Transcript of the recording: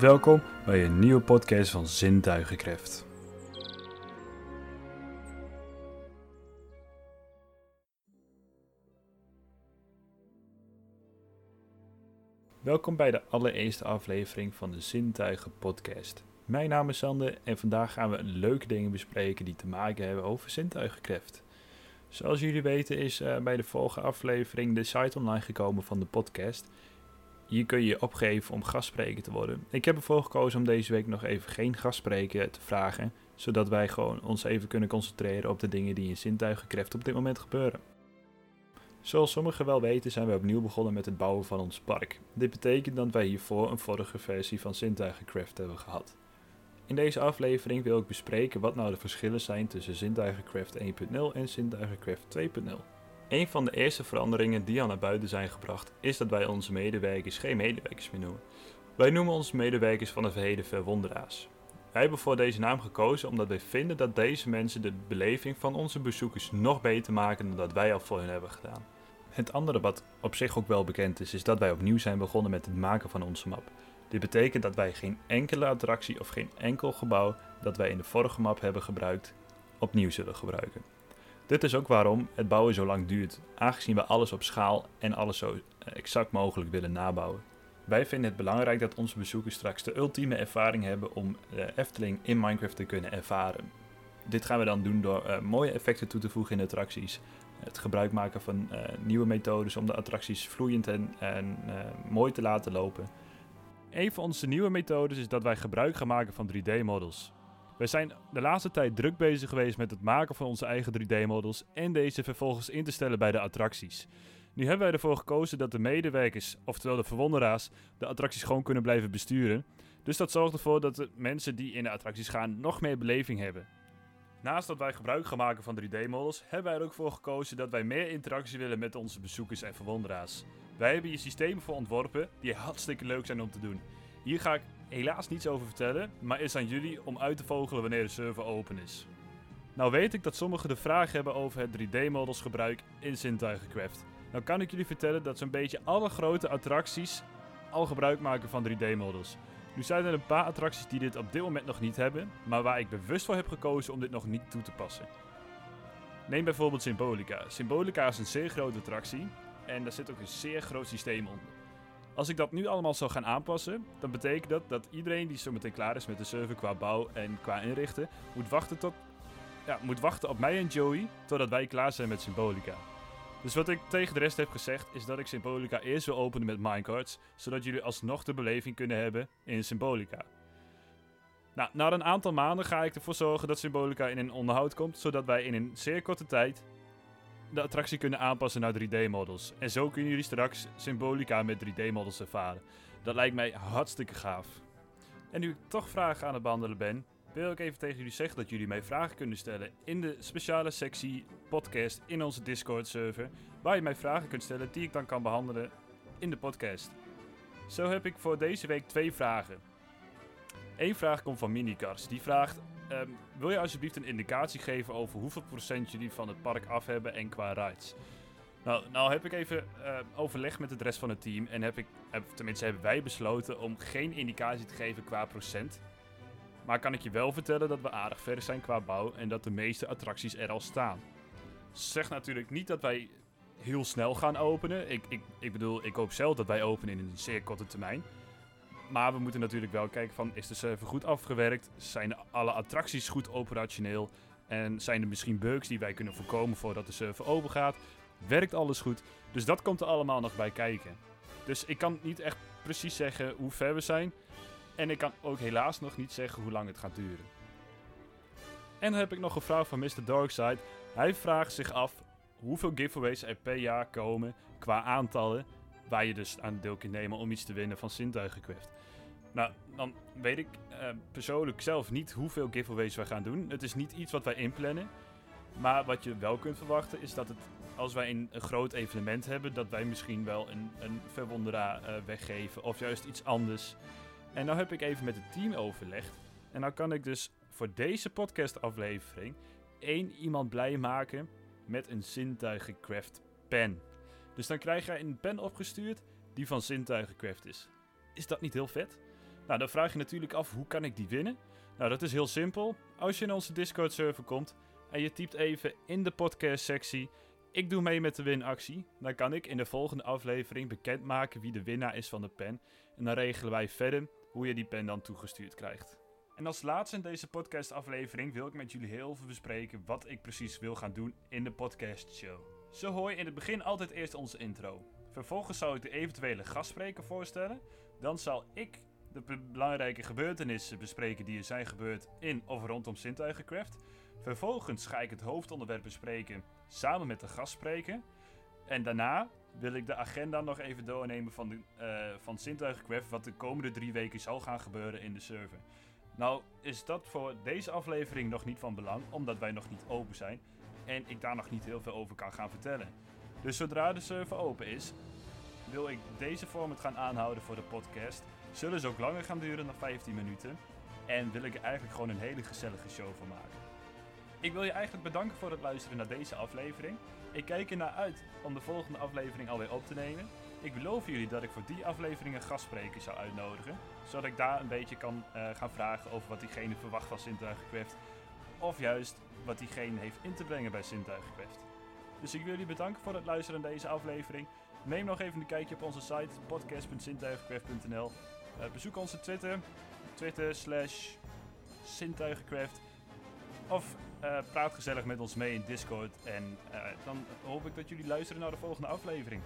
Welkom bij een nieuwe podcast van Zintuigencraft. Welkom bij de allereerste aflevering van de Zintuigen podcast. Mijn naam is Sander en vandaag gaan we leuke dingen bespreken die te maken hebben over zintuigencraft. Zoals jullie weten is uh, bij de vorige aflevering de site online gekomen van de podcast. Hier kun je je opgeven om gastspreker te worden. Ik heb ervoor gekozen om deze week nog even geen gastspreker te vragen, zodat wij gewoon ons even kunnen concentreren op de dingen die in zintuigencraft op dit moment gebeuren. Zoals sommigen wel weten zijn we opnieuw begonnen met het bouwen van ons park. Dit betekent dat wij hiervoor een vorige versie van zintuigencraft hebben gehad. In deze aflevering wil ik bespreken wat nou de verschillen zijn tussen zintuigencraft 1.0 en zintuigencraft 2.0. Een van de eerste veranderingen die al naar buiten zijn gebracht is dat wij onze medewerkers geen medewerkers meer noemen. Wij noemen onze medewerkers van het verheden verwonderaars. Wij hebben voor deze naam gekozen omdat wij vinden dat deze mensen de beleving van onze bezoekers nog beter maken dan dat wij al voor hen hebben gedaan. Het andere wat op zich ook wel bekend is, is dat wij opnieuw zijn begonnen met het maken van onze map. Dit betekent dat wij geen enkele attractie of geen enkel gebouw dat wij in de vorige map hebben gebruikt, opnieuw zullen gebruiken. Dit is ook waarom het bouwen zo lang duurt, aangezien we alles op schaal en alles zo exact mogelijk willen nabouwen. Wij vinden het belangrijk dat onze bezoekers straks de ultieme ervaring hebben om de Efteling in Minecraft te kunnen ervaren. Dit gaan we dan doen door uh, mooie effecten toe te voegen in de attracties, het gebruik maken van nieuwe methodes om de attracties vloeiend en, en mooi te laten lopen. Een van onze nieuwe methodes is dat wij gebruik gaan maken van 3D-models. Wij zijn de laatste tijd druk bezig geweest met het maken van onze eigen 3D-models en deze vervolgens in te stellen bij de attracties. Nu hebben wij ervoor gekozen dat de medewerkers, oftewel de verwonderaars, de attracties gewoon kunnen blijven besturen. Dus dat zorgt ervoor dat de mensen die in de attracties gaan nog meer beleving hebben. Naast dat wij gebruik gaan maken van 3D-models, hebben wij er ook voor gekozen dat wij meer interactie willen met onze bezoekers en verwonderaars. Wij hebben hier systemen voor ontworpen die hartstikke leuk zijn om te doen. Hier ga ik helaas niets over vertellen, maar is aan jullie om uit te vogelen wanneer de server open is. Nou weet ik dat sommigen de vraag hebben over het 3D-models gebruik in Zintuigencraft. Nou kan ik jullie vertellen dat zo'n beetje alle grote attracties al gebruik maken van 3D-models. Nu zijn er een paar attracties die dit op dit moment nog niet hebben, maar waar ik bewust voor heb gekozen om dit nog niet toe te passen. Neem bijvoorbeeld Symbolica. Symbolica is een zeer grote attractie en daar zit ook een zeer groot systeem onder. Als ik dat nu allemaal zou gaan aanpassen, dan betekent dat dat iedereen die zo meteen klaar is met de server qua bouw en qua inrichten, moet wachten, tot, ja, moet wachten op mij en Joey totdat wij klaar zijn met Symbolica. Dus wat ik tegen de rest heb gezegd, is dat ik Symbolica eerst wil openen met minecarts, zodat jullie alsnog de beleving kunnen hebben in Symbolica. Nou, na een aantal maanden ga ik ervoor zorgen dat Symbolica in een onderhoud komt, zodat wij in een zeer korte tijd de attractie kunnen aanpassen naar 3D-models. En zo kunnen jullie straks Symbolica met 3D-models ervaren. Dat lijkt mij hartstikke gaaf. En nu ik toch vragen aan het behandelen ben, wil ik even tegen jullie zeggen dat jullie mij vragen kunnen stellen in de speciale sectie podcast in onze Discord-server, waar je mij vragen kunt stellen die ik dan kan behandelen in de podcast. Zo heb ik voor deze week twee vragen. Eén vraag komt van Minicars. Die vraagt: um, Wil je alsjeblieft een indicatie geven over hoeveel procent jullie van het park af hebben en qua rides? Nou, nou heb ik even uh, overleg met het rest van het team en heb ik, heb, tenminste hebben wij besloten om geen indicatie te geven qua procent. Maar kan ik je wel vertellen dat we aardig ver zijn qua bouw en dat de meeste attracties er al staan. Zeg natuurlijk niet dat wij heel snel gaan openen. Ik, ik, ik bedoel, ik hoop zelf dat wij openen in een zeer korte termijn. Maar we moeten natuurlijk wel kijken van, is de server goed afgewerkt? Zijn alle attracties goed operationeel? En zijn er misschien bugs die wij kunnen voorkomen voordat de server open gaat? Werkt alles goed? Dus dat komt er allemaal nog bij kijken. Dus ik kan niet echt precies zeggen hoe ver we zijn. En ik kan ook helaas nog niet zeggen hoe lang het gaat duren. En dan heb ik nog een vraag van Mr. Darkside. Hij vraagt zich af hoeveel giveaways er per jaar komen qua aantallen. Waar je dus aan deel kunt nemen om iets te winnen van zintuigenquest. Nou, dan weet ik uh, persoonlijk zelf niet hoeveel giveaways wij gaan doen. Het is niet iets wat wij inplannen. Maar wat je wel kunt verwachten is dat het, als wij een, groot evenement hebben, dat wij misschien wel een, een verwonderaar uh, weggeven. Of juist iets anders. En nou heb ik even met het team overlegd. En nou kan ik dus voor deze podcast-aflevering één iemand blij maken met een zintuigencraft pen. Dus dan krijg jij een pen opgestuurd die van zintuigencraft is. Is dat niet heel vet? Nou, dan vraag je natuurlijk af, hoe kan ik die winnen? Nou, dat is heel simpel. Als je in onze Discord-server komt en je typt even in de podcast-sectie... Ik doe mee met de winactie. Dan kan ik in de volgende aflevering bekendmaken wie de winnaar is van de pen. En dan regelen wij verder hoe je die pen dan toegestuurd krijgt. En als laatste in deze podcast-aflevering wil ik met jullie heel veel bespreken wat ik precies wil gaan doen in de podcast-show. Zo hoor je in het begin altijd eerst onze intro. Vervolgens zal ik de eventuele gastspreker voorstellen. Dan zal ik de belangrijke gebeurtenissen bespreken die er zijn gebeurd in of rondom Zintuigencraft. Vervolgens ga ik het hoofdonderwerp bespreken samen met de gastspreker. En daarna wil ik de agenda nog even doornemen van, de, uh, van Zintuigencraft, wat de komende drie weken zal gaan gebeuren in de server. Nou is dat voor deze aflevering nog niet van belang, omdat wij nog niet open zijn en ik daar nog niet heel veel over kan gaan vertellen. Dus zodra de server open is, wil ik deze format gaan aanhouden voor de podcast. Zullen ze ook langer gaan duren dan 15 minuten. En wil ik er eigenlijk gewoon een hele gezellige show van maken. Ik wil je eigenlijk bedanken voor het luisteren naar deze aflevering. Ik kijk er naar uit om de volgende aflevering alweer op te nemen. Ik beloof jullie dat ik voor die aflevering een gastspreker zou uitnodigen. Zodat ik daar een beetje kan uh, gaan vragen over wat diegene verwacht van Sintuigencraft. Of juist wat diegene heeft in te brengen bij Sintuigencraft. Dus ik wil jullie bedanken voor het luisteren naar deze aflevering. Neem nog even een kijkje op onze site podcast.sintuigencraft.nl. Uh, bezoek onze Twitter, Twitter slash Sintuigencraft. Of uh, praat gezellig met ons mee in Discord. En uh, dan hoop ik dat jullie luisteren naar de volgende aflevering.